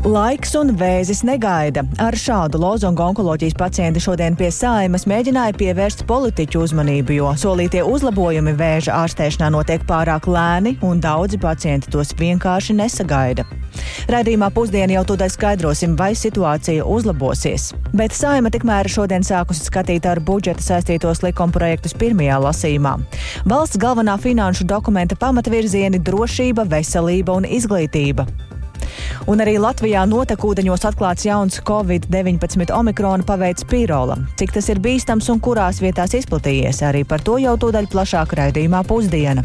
Laiks un vēzis negaida. Ar šādu lozungu onkoloģijas pacienti šodien pie saimas mēģināja pievērst politiķu uzmanību, jo solītie uzlabojumi vēža ārstēšanā notiek pārāk lēni un daudzi pacienti tos vienkārši nesagaida. Radījumā pusdienu jau tūdaļ skaidrosim, vai situācija uzlabosies. Bet saima tikmēr šodien sākusi skatīt ar budžeta saistītos likumprojektus pirmajā lasījumā. Valsts galvenā finanšu dokumenta pamatvirzieni - drošība, veselība un izglītība. Un arī Latvijā notekūdeņos atklāts jauns Covid-19 omikrona paveids pīrola. Cik tas ir bīstams un kurās vietās izplatījies, arī par to jau tūdaļ plašāk raidījumā pusdiena.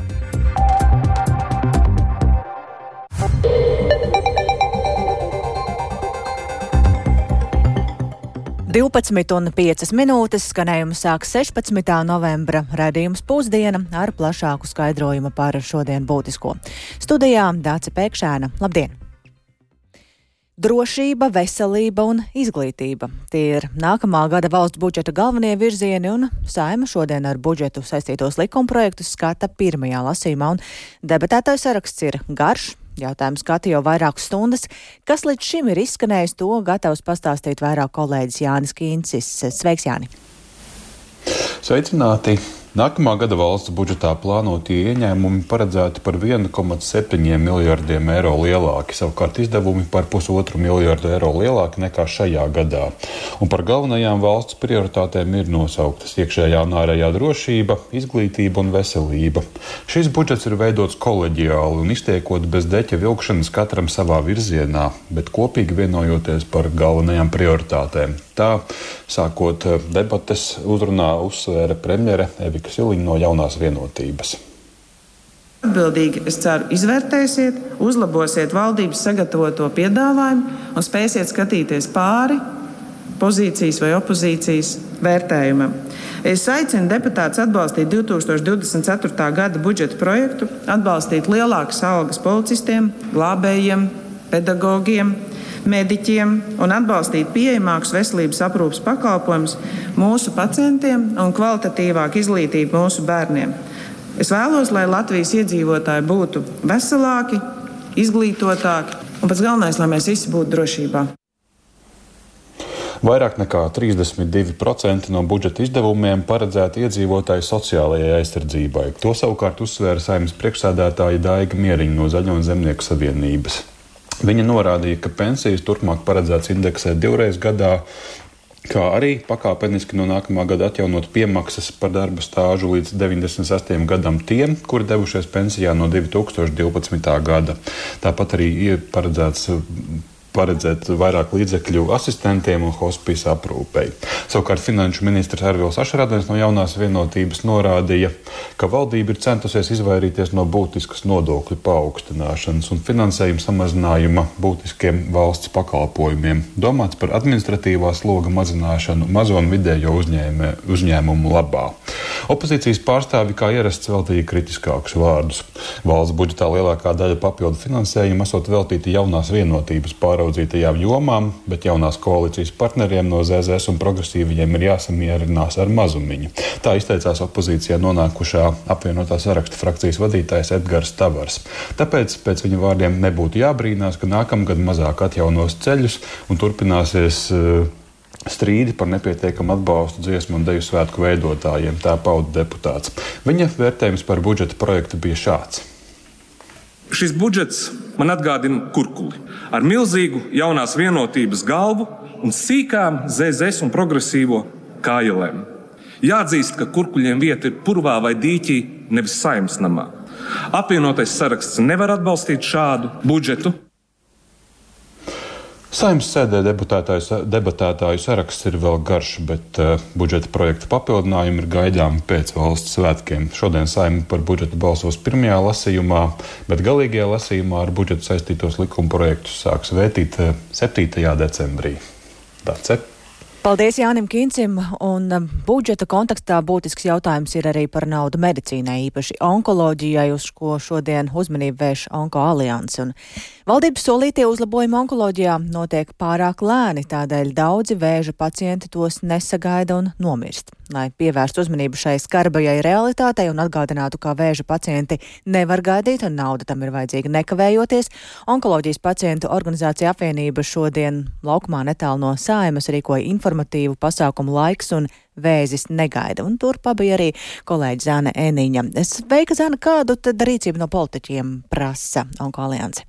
12,5 minūtes skanējumu sāks 16. novembra raidījums pusdiena ar plašāku skaidrojumu par šodien būtisko. Studijā Dāca Pēkšēna. Labdien! Drošība, veselība un izglītība. Tie ir nākamā gada valsts budžeta galvenie virzieni, un saima šodien ar budžetu saistītos likumprojektus skata pirmajā lasīmā, un debatētais saraksts ir garš. Jautājums skata jau vairākas stundas. Kas līdz šim ir izskanējis, to gatavs pastāstīt vairāk kolēģis Jānis Kīncis. Sveiks, Jāni! Sveicināti! Nākamā gada valsts budžetā plānotie ieņēmumi paredzēti par 1,7 miljardiem eiro lielāki, savukārt izdevumi par pusotru miljardu eiro lielāki nekā šajā gadā. Un par galvenajām valsts prioritātēm ir nosauktas iekšējā un ārējā drošība, izglītība un veselība. Šis budžets ir veidots koleģiāli un iztiekot bez deķa vilkšanas katram savā virzienā, bet kopīgi vienojoties par galvenajām prioritātēm. Tā, sākot debates, uzrunā uzsvēra premjere Evika Monika Siliņa no jaunās vienotības. Atbildīgi, es ceru, izvērtēsiet, uzlabosiet valdības sagatavoto piedāvājumu un spēsiet skatīties pāri pozīcijas vai opozīcijas vērtējumam. Es aicinu deputātus atbalstīt 2024. gada budžeta projektu, atbalstīt lielākas algas policistiem, glābējiem, pedagogiem, mediķiem un atbalstīt pieejamākus veselības aprūpas pakalpojumus mūsu pacientiem un kvalitatīvāku izglītību mūsu bērniem. Es vēlos, lai Latvijas iedzīvotāji būtu veselāki, izglītotāki un pats galvenais, lai mēs visi būtu drošībā. Vairāk nekā 32% no budžeta izdevumiem paredzēti iedzīvotāju sociālajai aizsardzībai. To savukārt uzsvēra saimnes priekšsēdētāja Daiga Mieriņa no Zaļo un Zemnieku savienības. Viņa norādīja, ka pensijas turpmāk paredzēts indeksēt divreiz gadā, kā arī pakāpeniski no nākamā gada atjaunot piemaksas par darba stāžu līdz 96. gadam tiem, kuri devušies pensijā no 2012. gada. Tāpat arī ir paredzēts paredzēt vairāk līdzekļu asistentiem un hospīsa aprūpei. Savukārt finanšu ministrs Arvils Ašradens no jaunās vienotības norādīja, ka valdība ir centusies izvairīties no būtiskas nodokļu paaugstināšanas un finansējuma samazinājuma būtiskiem valsts pakalpojumiem. Domāts par administratīvā sloga mazināšanu mazo un vidējo uzņēmē, uzņēmumu labā. Opozīcijas pārstāvi kā ierasts veltīja kritiskākus vārdus. Valsts budžetā lielākā daļa papildu finansējuma esot veltīta jaunās vienotības pārādījumam pāraudzītajām jomām, bet jaunās koalīcijas partneriem no ZZS un progresīvajiem ir jāsamierinās ar mazumiņu. Tā izteicās opozīcijā nonākušā apvienotā saraksta frakcijas vadītājs Edgars Tavars. Tāpēc pēc viņa vārdiem nebūtu jābrīnās, ka nākamgad mazāk atjaunos ceļus un turpināsies uh, strīdi par nepietiekamu atbalstu dziesmu un deju svētku veidotājiem, tā pauda deputāts. Viņa vērtējums par budžeta projektu bija šāds. Šis budžets man atgādina kurkuli ar milzīgu jaunās vienotības galvu un sīkām ZZS un progresīvo kājalēm. Jāatzīst, ka kurkuļiem vieta ir purvā vai dīķī, nevis saimnes namā. Apvienotais saraksts nevar atbalstīt šādu budžetu, Saimnes sēdē debatētāju saraksts ir vēl garš, bet uh, budžeta projekta papildinājumi ir gaidāmi pēc valsts svētkiem. Šodien saima par budžetu balsos pirmajā lasījumā, bet galīgajā lasījumā ar budžetu saistītos likuma projektus sāks vētīt uh, 7. decembrī. That's it. Paldies Jānim Kīncim, un um, budžeta kontekstā būtisks jautājums ir arī par naudu medicīnai, īpaši onkoloģijai, uz ko šodien uzmanību vērš Onko alianse. Un valdības solītie uzlabojumi onkoloģijā notiek pārāk lēni, tādēļ daudzi vēža pacienti tos nesagaida un nomirst. Lai pievērstu uzmanību šai skarbajai realitātei un atgādinātu, kā vēža pacienti nevar gaidīt un nauda tam ir vajadzīga nekavējoties. Onkoloģijas pacientu organizācija apvienība šodien laukumā netālu no saimas rīkoja informatīvu pasākumu laiks un vēzis negaida, un tur pabija arī kolēģi Zāne Eniņa. Sveika, Zāne, kādu tad rīcību no politiķiem prasa Onko alianse?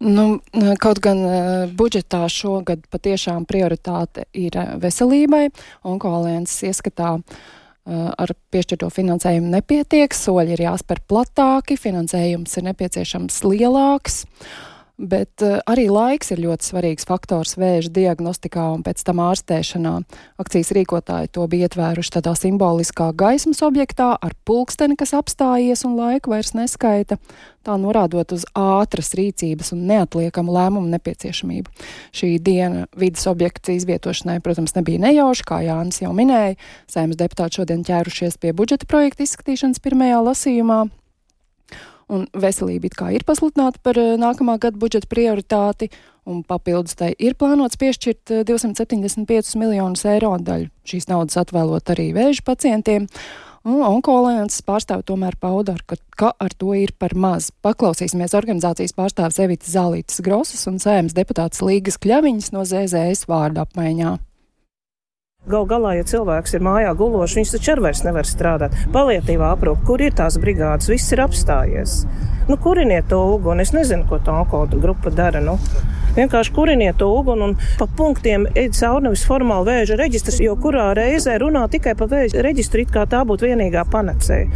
Nu, kaut gan uh, budžetā šogad patiešām prioritāte ir veselībai, onkoloģijas ieskatā uh, ar piešķirto finansējumu nepietiek, soļi ir jāspēr platāki, finansējums ir nepieciešams lielāks. Uh, Bet uh, arī laiks ir ļoti svarīgs faktors vēža diagnostikā un pēc tam ārstēšanā. Akcijas rīkotāji to bija ietvēruši tādā simboliskā gaismas objektā ar pulksteni, kas apstājies un laiku vairs neskaita, tā norādot uz ātras rīcības un neatliekamu lēmumu nepieciešamību. Šī diena vidas objekta izvietošanai, protams, nebija nejauša, kā Jānis jau minēja. Sēmas deputāti šodien ķērušies pie budžeta projekta izskatīšanas pirmajā lasījumā un veselība it kā ir pasludināta par eh, nākamā gada budžeta prioritāti, un papildus tai ir plānots piešķirt 275 eh, miljonus eiro daļu. Šīs naudas atvēlot arī vēža pacientiem. Onkolēns pārstāv tomēr pauda, ka, ka ar to ir par maz. Paklausīsimies organizācijas pārstāvis Evitas Zālītas Grosas un sējums deputātas Līgas Kļaviņas no ZZS vārda apmaiņā. Gal galā, ja cilvēks ir mājā gulošs, viņš taču arī vairs nevar strādāt. Palietīvā aprūpe, kur ir tās brigādes, viss ir apstājies. Nu, kuriniet to uguni? Es nezinu, ko tā onkoda grupa dara. Nu. Vienkārši kuriniet to uguni un pa punktiem ejiet cauri nevis formāli vēža reģistrs, jo kurā reizē runā tikai par vēža reģistru, it kā tā būtu vienīgā panacēja.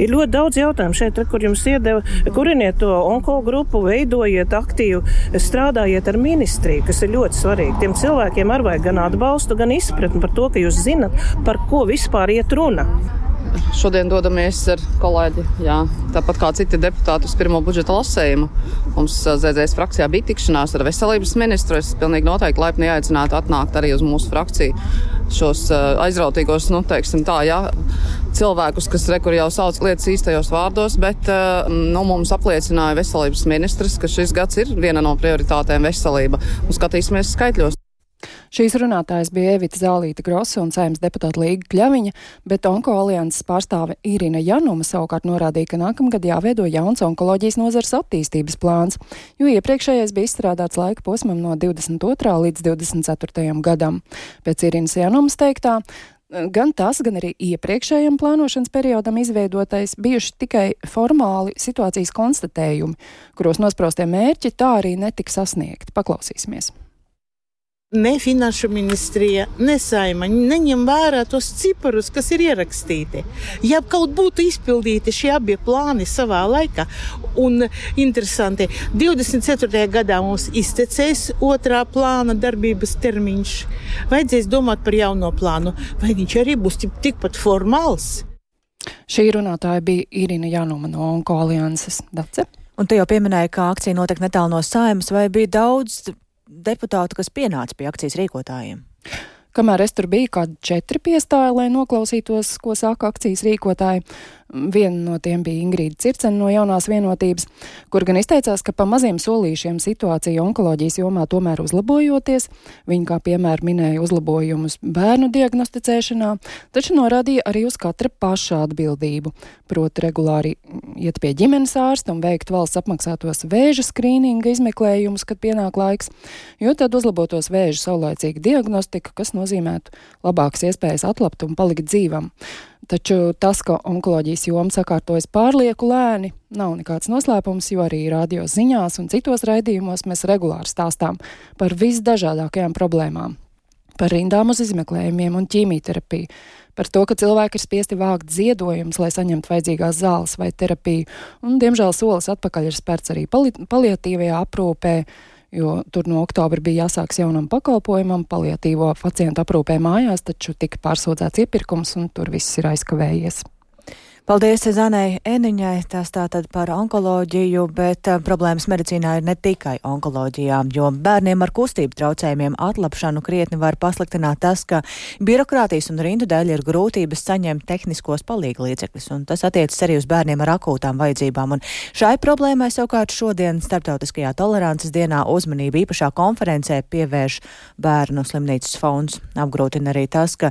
Ir ļoti daudz jautājumu šeit, kur jums iedeva, kuriniet to onko grupu, veidojiet aktīvi, strādājiet ar ministriju, kas ir ļoti svarīgi. Tiem cilvēkiem arī vajag gan atbalstu, gan izpratni par to, ka jūs zinat, par ko vispār iet runa. Šodien dodamies ar kolēģi, jā, tāpat kā citi deputāti, uz pirmo budžeta lasējumu. Mums ZZS frakcijā bija tikšanās ar veselības ministru. Es pilnīgi noteikti laipni aicinātu atnākt arī uz mūsu frakciju šos aizrautīgos, nu, teiksim tā, jā, cilvēkus, kas rekur jau sauc lietas īstajos vārdos, bet nu, mums apliecināja veselības ministrs, ka šis gads ir viena no prioritātēm veselība. Un skatīsimies skaitļos. Šīs runātājas bija Evita Zālīta Grosa un saimnes deputāta Līga Kļaviņa, bet Onko alianses pārstāve Irina Januma savukārt norādīja, ka nākamgad jāveido jauns onkoloģijas nozars attīstības plāns, jo iepriekšējais bija izstrādāts laika posmam no 22. līdz 24. gadam. Pēc Irinas Janumas teiktā, Gan tas, gan arī iepriekšējam plānošanas periodam izveidotais bijuši tikai formāli situācijas konstatējumi, kuros nospraustie mērķi tā arī netika sasniegti. Paklausīsimies! Ne finanšu ministrija, ne saima neņem vērā tos ciparus, kas ir ierakstīti. Ja kaut būtu izpildīti šie abi plāni savā laikā, un interesanti, 24. gadā mums iztecēs otrā plāna darbības termiņš, vajadzēs domāt par jauno plānu, vai viņš arī būs tikpat formāls. Šī runātāja bija Irina Januma no Onko alianses Dace. Un tu jau pieminēji, ka akcija notiek netālu no saimas, vai bija daudz deputātu, kas pienāca pie akcijas rīkotājiem? Kamēr es tur biju, kādi četri piestāja, lai noklausītos, ko saka akcijas rīkotāji. Viena no tiem bija Ingrīda Circena no jaunās vienotības, kur gan izteicās, ka pa maziem solīšiem situācija onkoloģijas jomā tomēr uzlabojoties. Viņa kā piemēru minēja uzlabojumus bērnu diagnosticēšanā, taču norādīja arī uz katra paša atbildību, proti regulāri iet pie ģimenes ārsta un veikt valsts apmaksātos vēža skrīninga izmeklējumus, kad pienāk laiks, jo tad uzlabotos vēža saulēcīga diagnostika, kas nozīmētu labākas iespējas atlapt un palikt dzīvam. Taču tas, ka onkoloģijas joma sakārtojas pārlieku lēni, nav nekāds noslēpums, jo arī radio ziņās un citos raidījumos mēs regulāri stāstām par visdažādākajām problēmām. Par rindām uz izmeklējumiem un ķīmijterapiju, par to, ka cilvēki ir spiesti vākt ziedojumus, lai saņemtu vajadzīgās zāles vai terapiju, un, diemžēl, solis atpakaļ ir spērts arī pali paliatīvajā aprūpē, jo tur no oktobra bija jāsāks jaunam pakalpojumam, paliatīvo pacientu aprūpē mājās, taču tika pārsūdzēts iepirkums un tur viss ir aizkavējies. Paldies Zanai Eniņai, tas tātad par onkoloģiju, bet uh, problēmas medicīnā ir ne tikai onkoloģijā, jo bērniem ar kustību traucējumiem atlapšanu krietni var pasliktināt tas, ka birokrātijas un rindu dēļ ir grūtības saņemt tehniskos palīga līdzekļus, un tas attiecas arī uz bērniem ar akūtām vajadzībām. Un šai problēmai savukārt šodien Startautiskajā tolerances dienā uzmanību īpašā konferencē pievērš bērnu slimnīcas fonds. Apgrūtina arī tas, ka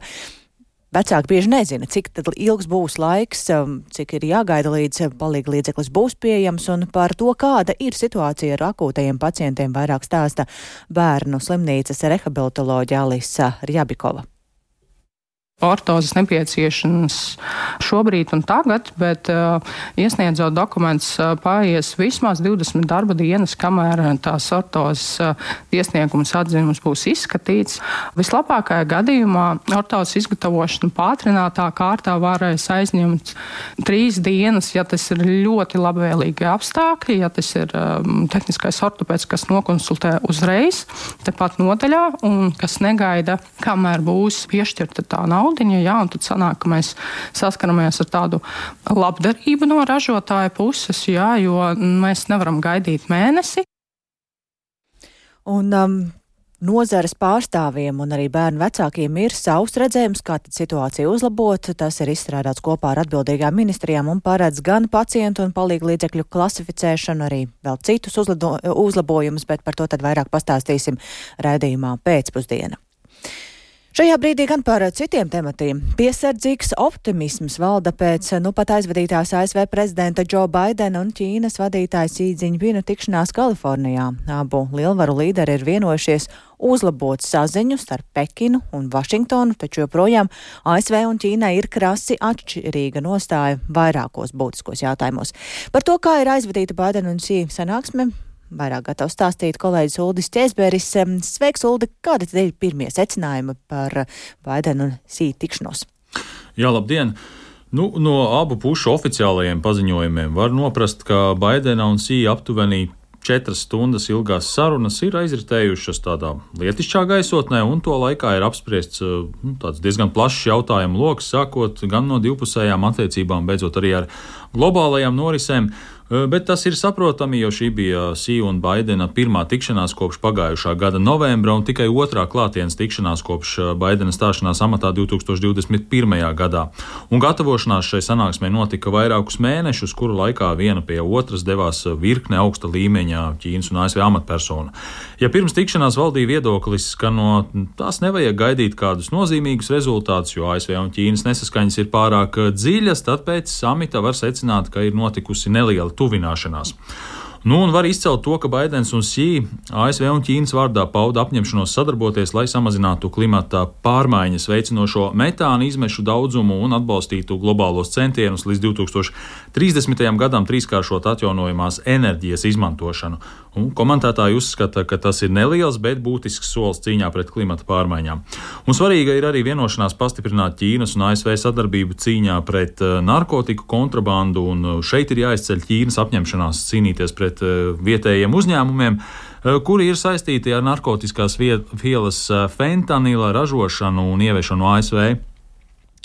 vecāki bieži nezina, cik ilgs būs laiks, um, cik ir jāgaida līdz palīga līdzeklis būs pieejams, un par to, kāda ir situācija ar akūtajiem pacientiem, vairāk stāsta bērnu slimnīcas rehabilitoloģija Alisa Rjabikova ortozes nepieciešams šobrīd un tagad, bet uh, iesniedzot dokumentus, uh, paies vismaz 20 darba dienas, kamēr tās ortozes uh, iesniegums atzinums būs izskatīts. Vislabākajā gadījumā ortozes izgatavošanu pātrinātā kārtā varēs aizņemt trīs dienas, ja tas ir ļoti labvēlīgi apstākļi, ja tas ir um, tehniskais ortopēds, kas nokonsultē uzreiz, tepat nodaļā un kas negaida, kamēr būs piešķirta tā nauda naudiņa, jā, un tad sanāk, ka mēs saskaramies ar tādu labdarību no ražotāja puses, jā, jo mēs nevaram gaidīt mēnesi. Un, um, Nozares pārstāvjiem un arī bērnu vecākiem ir savs redzējums, kā situāciju uzlabot. Tas ir izstrādāts kopā ar atbildīgām ministrijām un paredz gan pacientu un palīgu līdzekļu klasificēšanu, arī vēl citus uzlabojumus, bet par to tad vairāk pastāstīsim raidījumā pēcpusdienā. Šajā brīdī gan par citiem tematiem. Piesardzīgs optimisms valda pēc nu pat aizvadītās ASV prezidenta Džo Baidena un Ķīnas vadītājas Īdziņpina tikšanās Kalifornijā. Abu lielvaru līderi ir vienojušies uzlabot saziņu starp Pekinu un Vašingtonu, taču joprojām ASV un Ķīnai ir krasi atšķirīga nostāja vairākos būtiskos jautājumos. Par to, kā ir aizvadīta Baidena un Sī sanāksme, Vairāk gatavs stāstīt kolēģis Uldis Česberis. Sveiks, Uldi! Kādi ir pirmie secinājumi par Baidenu un Sītu tikšanos? Jā, labdien! Nu, no abu pušu oficiālajiem paziņojumiem var noprast, ka Baidena un Sīja aptuveni četras stundas ilgās sarunas ir aizritējušas tādā lietišķā gaisotnē, un to laikā ir apspriests nu, diezgan plašs jautājumu lokus, sākot gan no divpusējām attiecībām, beidzot arī ar globālajām norisēm. Bet tas ir saprotami, jo šī bija Sīja un Baidena pirmā tikšanās kopš pagājušā gada novembra un tikai otrā klātienes tikšanās kopš Baidena stāšanās amatā 2021. gadā. Un gatavošanās šai sanāksmei notika vairākus mēnešus, kuru laikā viena pie otras devās virkne augsta līmeņa Ķīnas un ASV amatpersonu. Ja pirms tikšanās valdīja viedoklis, ka no tās nevajag gaidīt kādus nozīmīgus rezultātus, jo ASV un Ķīnas nesaskaņas ir pārāk dziļas, tad pēc samita var secināt, ka ir notikusi neliela tuvināšanās. Nu, un var izcelt to, ka Baidens un Sī ASV un Ķīnas vārdā pauda apņemšanos sadarboties, lai samazinātu klimata pārmaiņas veicinošo metāna izmešu daudzumu un atbalstītu globālos centienus līdz 2030. gadam trīskāršot atjaunojamās enerģijas izmantošanu. Un komentētāji uzskata, ka tas ir neliels, bet būtisks solis cīņā pret klimata pārmaiņām. Un svarīga ir arī vienošanās pastiprināt Ķīnas un ASV sadarbību cīņā pret eh, narkotiku kontrabandu, un šeit ir jāizceļ Ķīnas apņemšanās cīnīties pret pret eh, vietējiem uzņēmumiem, eh, kuri ir saistīti ar narkotikās vielas eh, fentanila ražošanu un ieviešanu ASV.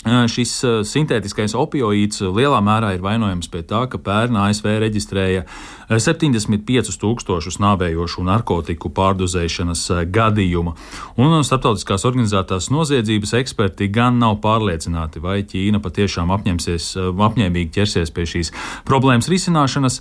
Šis sintētiskais opioīds lielā mērā ir vainojams pie tā, ka pērn ASV reģistrēja 75 tūkstošus nāvējošu narkotiku pārdozēšanas gadījumu. Un starptautiskās organizētās noziedzības eksperti gan nav pārliecināti, vai Ķīna patiešām apņēmīgi ķersies pie šīs problēmas risināšanas.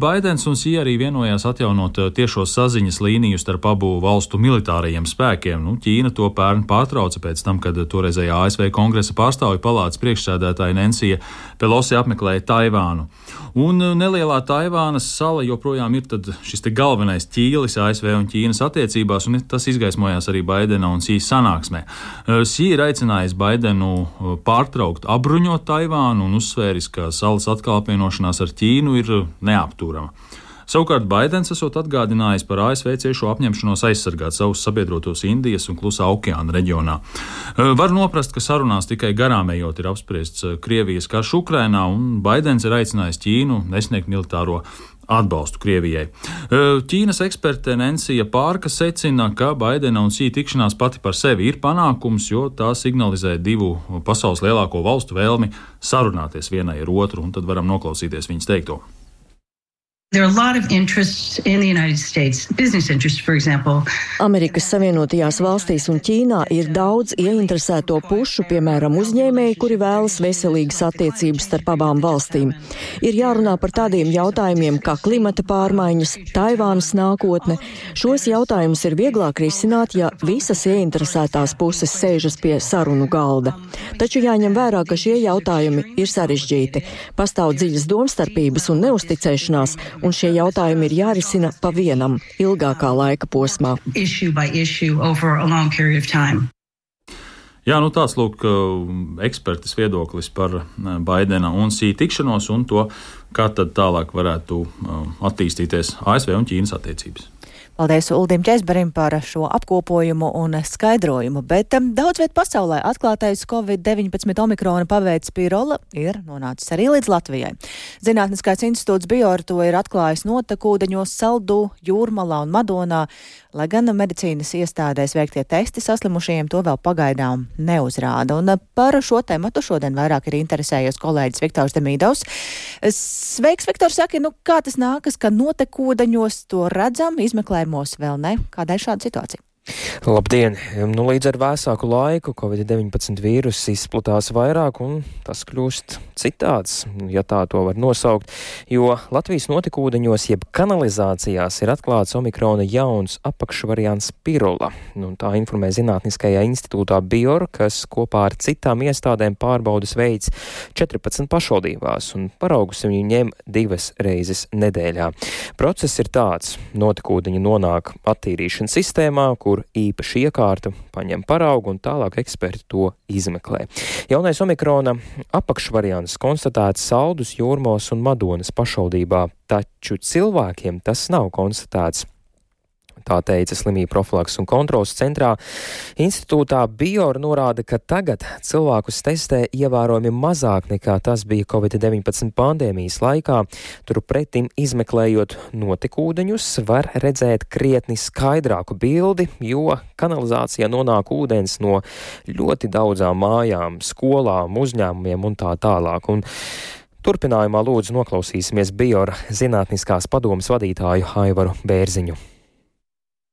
Baidens un Sija arī vienojās atjaunot tiešo saziņas līniju starp abu valstu militārajiem spēkiem. Nu, Ķīna to pērn pārtrauca pēc tam, kad toreizējā ASV kongresa pārstāvju palātas priekšsēdētāja Nensija Pelosi apmeklēja Taivānu. Un nelielā Taivānas sala joprojām ir šis galvenais ķīlis ASV un Ķīnas attiecībās, un tas izgaismojās arī Baidena un Sīs sanāksmē. Sī ir aicinājis Baidenu pārtraukt apbruņot Taivānu un uzsvēris, ka salas atkal apvienošanās ar Ķīnu ir neapturama. Savukārt Baidens esot atgādinājis par ASV ciešo apņemšanos aizsargāt savus sabiedrotos Indijas un Klusā okeāna reģionā. Var noprast, ka sarunās tikai garām ejot ir apspriests Krievijas karš Ukrainā, un Baidens ir aicinājis Ķīnu nesniegt militāro atbalstu Krievijai. Ķīnas eksperte Nensija Pārka secina, ka Baidena un Sī tikšanās pati par sevi ir panākums, jo tā signalizē divu pasaules lielāko valstu vēlmi sarunāties vienai ar otru, un tad varam noklausīties viņas teikto. Amerikas Savienotajās valstīs un Ķīnā ir daudz ieinteresēto pušu, piemēram, uzņēmēji, kuri vēlas veselīgas attiecības starp abām valstīm. Ir jārunā par tādiem jautājumiem kā klimata pārmaiņas, Taivānas nākotne. Šos jautājumus ir vieglāk risināt, ja visas ieinteresētās puses sēžas pie sarunu galda. Taču jāņem vērā, ka šie jautājumi ir sarežģīti. Pastāv dziļas domstarpības un neusticēšanās un šie jautājumi ir jārisina pa vienam ilgākā laika posmā. Jā, nu tāds lūk ekspertas viedoklis par Baidena un Sī tikšanos un to, kā tad tālāk varētu attīstīties ASV un Ķīnas attiecības. Paldies Uldim Česberim par šo apkopojumu un skaidrojumu, bet um, daudz viet pasaulē atklātais Covid-19 omikrona paveids pirola ir nonācis arī līdz Latvijai. Zinātniskais institūts Bior to ir atklājis notekūdeņos Saldū, Jūrmalā un Madonā, lai gan medicīnas iestādēs veiktie testi saslimušajiem to vēl pagaidām neuzrāda. Un uh, par šo tematu šodien vairāk ir interesējies kolēģis Viktors Demīdovs. Sveiks, Viktor, saki, nu kā tas nākas, ka notekūdeņos to redzam, izmeklējam jautājumos vēl ne. Kādēļ šāda situācija? Labdien! Nu, līdz ar vēsāku laiku Covid-19 vīruss izplatās vairāk un tas kļūst citāds, ja tā to var nosaukt, jo Latvijas notekūdeņos jeb kanalizācijās ir atklāts omikrona jauns apakšvariants pirula. Nu, tā informē Zinātniskajā institūtā Bior, kas kopā ar citām iestādēm pārbaudas veids 14 pašvaldībās un paraugus viņu ņem divas reizes nedēļā. Process ir tāds - notekūdeņi nonāk attīrīšanas sistēmā, kur kur īpaši iekārta paņem paraugu un tālāk eksperti to izmeklē. Jaunais omikrona apakšvariants konstatēts Saldus, Jūrmos un Madonas pašvaldībā, taču cilvēkiem tas nav konstatēts. Tā teica slimību profilaks un kontrols centrā. Institūtā Bior norāda, ka tagad cilvēkus testē ievērojami mazāk nekā tas bija Covid-19 pandēmijas laikā. Turpretim izmeklējot notekūdeņus, var redzēt krietni skaidrāku bildi, jo kanalizācijā nonāk ūdens no ļoti daudzām mājām, skolām, uzņēmumiem un tā tālāk. Un Turpinājumā lūdzu noklausīsimies Biora zinātniskās padomas vadītāju Aivaru Bērziņu.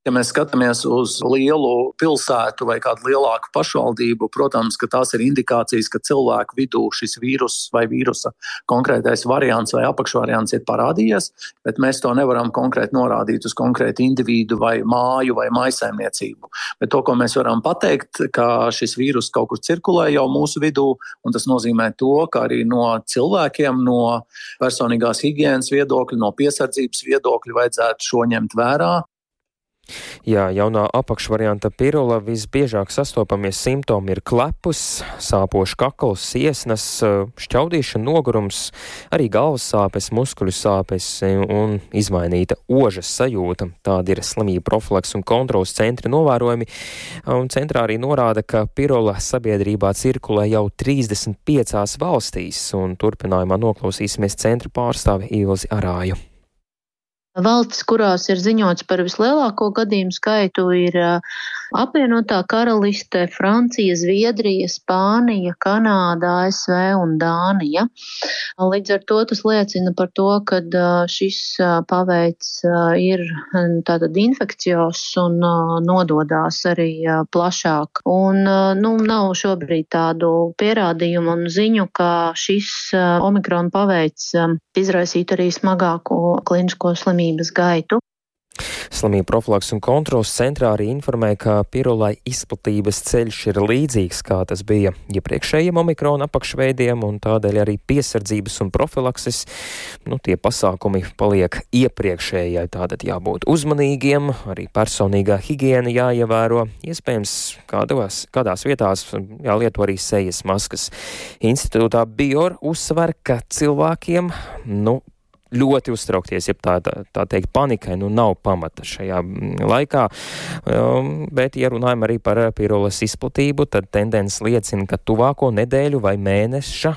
Ja mēs skatāmies uz lielu pilsētu vai kādu lielāku pašvaldību, protams, ka tās ir indikācijas, ka cilvēku vidū šis vīrus vai vīrusa konkrētais variants vai apakšvariants ir parādījies, bet mēs to nevaram konkrēti norādīt uz konkrētu individu vai māju vai maisaimniecību. Bet to, ko mēs varam pateikt, ka šis vīrus kaut kur cirkulē jau mūsu vidū, un tas nozīmē to, ka arī no cilvēkiem, no personīgās higiēnas viedokļa, no piesardzības viedokļa vajadzētu šo ņemt vērā. Jā, jaunā apakšvarianta pirula visbiežāk sastopamie simptomi ir klepus, sāpošs kakls, iesnas, šķaudīšana, nogurums, arī galvas sāpes, muskuļu sāpes un izmainīta ožas sajūta. Tāda ir slimība profilaks un kontrols centra novērojumi. Un centrā arī norāda, ka pirula sabiedrībā cirkulē jau 35 valstīs, un turpinājumā noklausīsimies centra pārstāvi Ilzi Arāju. Valstis, kurās ir ziņots par vislielāko gadījumu skaitu, ir apvienotā karaliste, Francija, Zviedrija, Spānija, Kanāda, ASV un Dānija. Līdz ar to tas liecina par to, ka šis paveids ir tātad infekcijos un nododās arī plašāk. Un, nu, nav šobrīd tādu pierādījumu un ziņu, ka šis omikrona paveids izraisītu arī smagāku klinisko slimības gaitu. Slimību profilaks un kontrols centrā arī informē, ka pirulai izplatības ceļš ir līdzīgs, kā tas bija iepriekšējiem omikrona apakšveidiem, un tādēļ arī piesardzības un profilakses, nu, tie pasākumi paliek iepriekšējai. Tātad jābūt uzmanīgiem, arī personīgā higiēna jāievēro, iespējams, kādās, kādās vietās jālieto arī sejas maskas. Institūtā Bior uzsver, ka cilvēkiem, nu, ļoti uztraukties, ja tā, tā, tā teikt, panikai nu nav pamata šajā mm, laikā. Um, bet, ja runājam arī par pirolas izplatību, tad tendence liecina, ka tuvāko nedēļu vai mēneša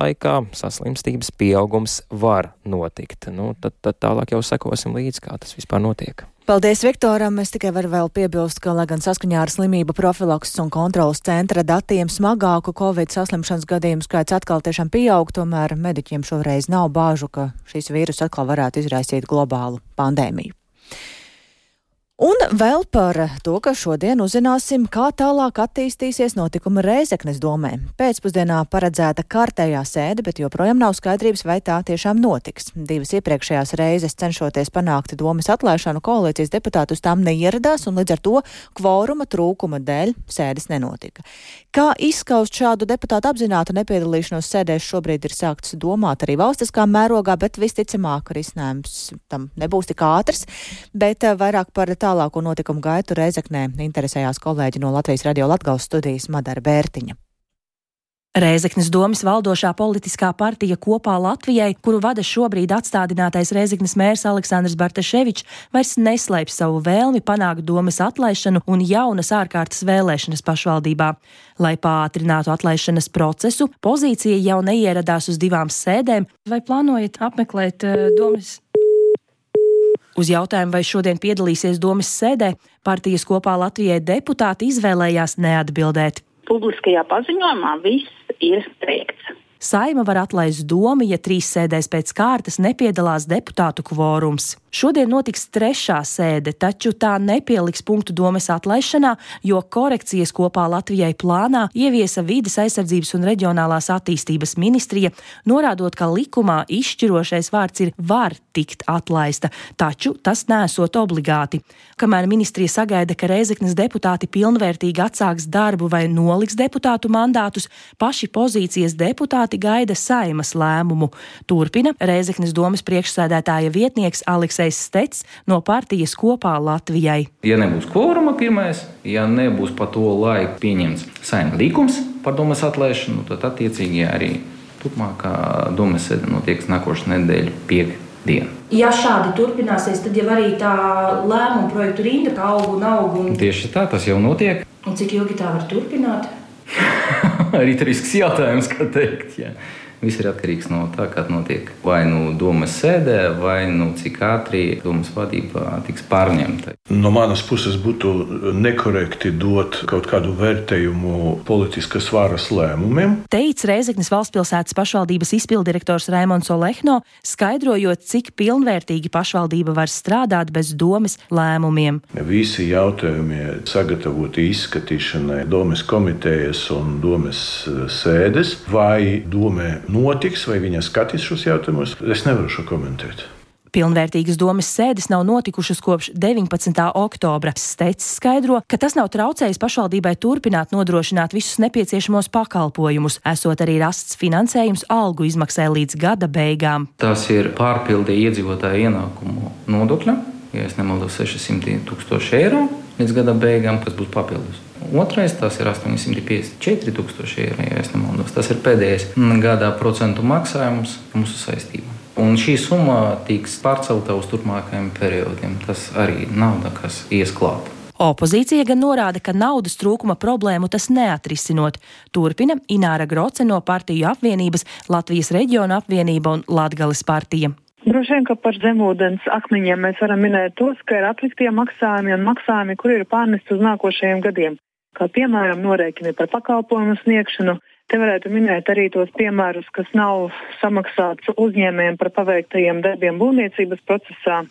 laikā saslimstības pieaugums var notikt. Nu, tad, tad tālāk jau sekosim līdzi, kā tas vispār notiek. Paldies, Viktoram. Es tikai varu vēl piebilst, ka, lai gan saskaņā ar slimību profilakses un kontrolas centra datiem smagāku Covid saslimšanas gadījumu skaits atkal tiešām pieaug, tomēr mediķiem šoreiz nav bāžu, ka šīs vīrus atkal varētu izraisīt globālu pandēmiju. Un vēl par to, ka šodien uzzināsim, kā tālāk attīstīsies notikuma Reizeknes domē. Pēcpusdienā paredzēta kārtējā sēde, bet joprojām nav skaidrības, vai tā tiešām notiks. Divas iepriekšējās reizes cenšoties panākt domas atlaišanu, koalīcijas deputāti uz tām neieradās, un līdz ar to kvoruma trūkuma dēļ sēdes nenotika. Kā izskaust šādu deputātu apzinātu nepiedalīšanos sēdēs šobrīd ir sākts domāt arī valstiskā mērogā, bet visticamāk risinājums tam nebūs tik ātrs, bet eh, vairāk par tā tālāko notikumu gaitu Reizeknē interesējās kolēģi no Latvijas radio Latgales studijas Madara Bērtiņa. Rēzeknes domas valdošā politiskā partija kopā Latvijai, kuru vada šobrīd atstādinātais Rēzeknes mērs Aleksandrs Bartaševičs, vairs neslēpj savu vēlmi panākt domas atlaišanu un jaunas ārkārtas vēlēšanas pašvaldībā. Lai pātrinātu atlaišanas procesu, pozīcija jau neieradās uz divām sēdēm. Vai plānojat apmeklēt uh, domas Uz jautājumu, vai šodien piedalīsies domas sēdē, partijas kopā Latvijai deputāti izvēlējās neatbildēt. Publiskajā paziņojumā viss ir teikts. Saima var atlaist domu, ja trīs sēdēs pēc kārtas nepiedalās deputātu kvorums. Šodien notiks trešā sēde, taču tā nepieliks punktu domas atlaišanā, jo korekcijas kopā Latvijai plānā ieviesa vides aizsardzības un reģionālās attīstības ministrija, norādot, ka likumā izšķirošais vārds ir var tikt atlaista, taču tas nesot obligāti. Kamēr ministrija sagaida, ka Reizeknas deputāti pilnvērtīgi atsāks darbu vai noliks deputātu mandātus, paši pozīcijas deputāti gaida saimas lēmumu. Turpina Reizeknas domas priekšsēdētāja vietnieks Aleks. Aleksejs Stets no partijas kopā Latvijai. Ja nebūs kvoruma pirmais, ja nebūs pa to laiku pieņemts saimta likums par domas atlaišanu, tad attiecīgi arī turpmākā domas sēde notiek nākošais nedēļa piekdiena. Ja šādi turpināsies, tad jau arī tā lēmuma projektu rinda aug un aug. Un... Tieši tā, tas jau notiek. Un cik ilgi tā var turpināt? Arī risks jautājums, kā. Viss ir atkarīgs no tā, kā notiek. Vai nu domas sēdē, vai nu cik ātri domas vadība tiks pārņemta. No manas puses būtu nekorekti dot kaut kādu vērtējumu politiskas varas lēmumiem. Teica Reizeknas valstspilsētas pašvaldības izpildirektors Raimons Olehno, skaidrojot, cik pilnvērtīgi pašvaldība var strādāt bez domas lēmumiem. Visi jautājumi sagatavoti izskatīšanai domas komitejas un domas sēdes vai domē notiks, vai viņa skatīs šos jautājumus, es nevaru šo komentēt. Pilnvērtīgas domas sēdes nav notikušas kopš 19. oktobra. Steits skaidro, ka tas nav traucējis pašvaldībai turpināt nodrošināt visus nepieciešamos pakalpojumus, esot arī rasts finansējums algu izmaksai līdz gada beigām. Tas ir pārpildī iedzīvotāju ienākumu nodokļa, ja es nemaldos 600 tūkstoši eiro līdz gada beigām, kas būs papildus. Otrais tas ir 854 tūkstoši eiro, ja nemaldos. Tas ir pēdējais gadā procentu maksājums mūsu saistībām. Un šī summa tiks pārcelta uz turpmākajiem periodiem. Tas arī nauda, kas ies klāt. Opozīcija gan norāda, ka naudas trūkuma problēmu tas neatrisinot. Turpina Ināra Groce no partiju apvienības, Latvijas reģiona apvienība un Latgales partija. Droši vien, ka par zemūdens akmeņiem mēs varam minēt tos, ka ir atliktie maksājumi un maksājumi, kuri ir pārnesti uz nākošajiem gadiem. Kā piemēram, norēķini par pakalpojumu sniegšanu. Te varētu minēt arī tos piemērus, kas nav samaksāts uzņēmējiem par paveiktajiem darbiem būvniecības procesā.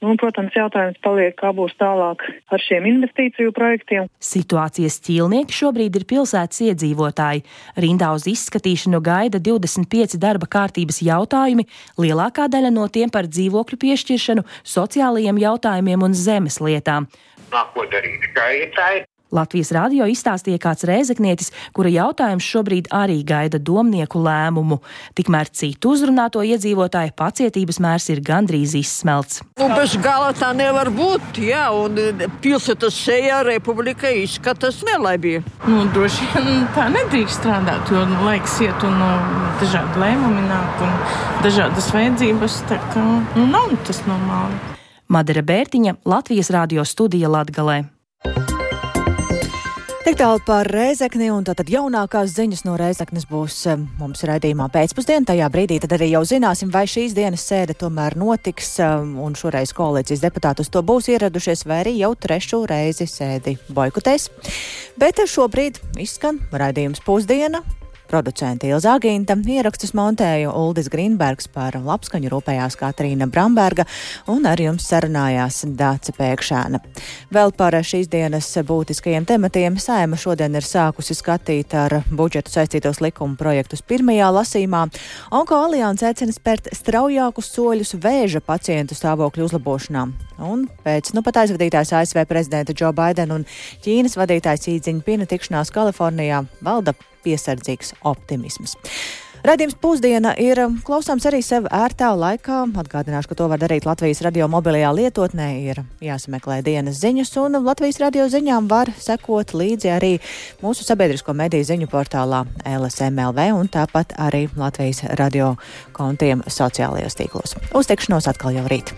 Nu, protams, jautājums paliek, kā būs tālāk ar šiem investīciju projektiem. Situācijas ķīlnieki šobrīd ir pilsētas iedzīvotāji. Rindā uz izskatīšanu gaida 25 darba kārtības jautājumi, lielākā daļa no tiem par dzīvokļu piešķiršanu, sociālajiem jautājumiem un zemes lietām. Nāko darīt gaitai, Latvijas radio izstāstīja kāds rēzeknietis, kura jautājums šobrīd arī gaida domnieku lēmumu. Tikmēr citu uzrunāto iedzīvotāju pacietības mērs ir gandrīz izsmelts. Nu, bez gala tā nevar būt, jā, un pilsētas šajā republikā izskatās nelabi. Nu, droši vien tā nedrīkst strādāt, jo nu, laiks iet un nu, dažādi lēmumi nāk un dažādas vajadzības, tā kā nu, nav tas normāli. Madara Bērtiņa, Latvijas radio studija Latgalē. Tik tālu par Rēzekni, un tātad jaunākās ziņas no Rēzeknes būs eh, mums raidījumā pēcpusdien. Tajā brīdī tad arī jau zināsim, vai šīs dienas sēde tomēr notiks, eh, un šoreiz koalīcijas deputāti uz to būs ieradušies, vai arī jau trešo reizi sēdi boikotēs. Bet šobrīd izskan raidījums pusdiena. Producente Ilza Agīnta, ierakstus montēja Uldis Grīnbergs, par labskaņu rūpējās Katrīna Bramberga un ar jums sarunājās Dāce Pēkšēna. Vēl par šīs dienas būtiskajiem tematiem Sēma šodien ir sākusi skatīt ar budžetu saistītos likumu projektus pirmajā lasīmā. Onko alianse aicina spērt straujākus soļus vēža pacientu stāvokļu uzlabošanā. Un pēc nu pat aizvadītās ASV prezidenta Džo Baidena un Ķīnas vadītājs Īdziņa Pina tikšanās Kalifornijā valda piesardzīgs optimisms. Radījums pusdiena ir klausāms arī sev ērtā laikā. Atgādināšu, ka to var darīt Latvijas radio mobilajā lietotnē. Ir jāsameklē dienas ziņas, un Latvijas radio ziņām var sekot līdzi arī mūsu sabiedrisko mediju ziņu portālā LSMLV un tāpat arī Latvijas radio kontiem sociālajos tīklos. Uz tikšanos atkal jau rīt!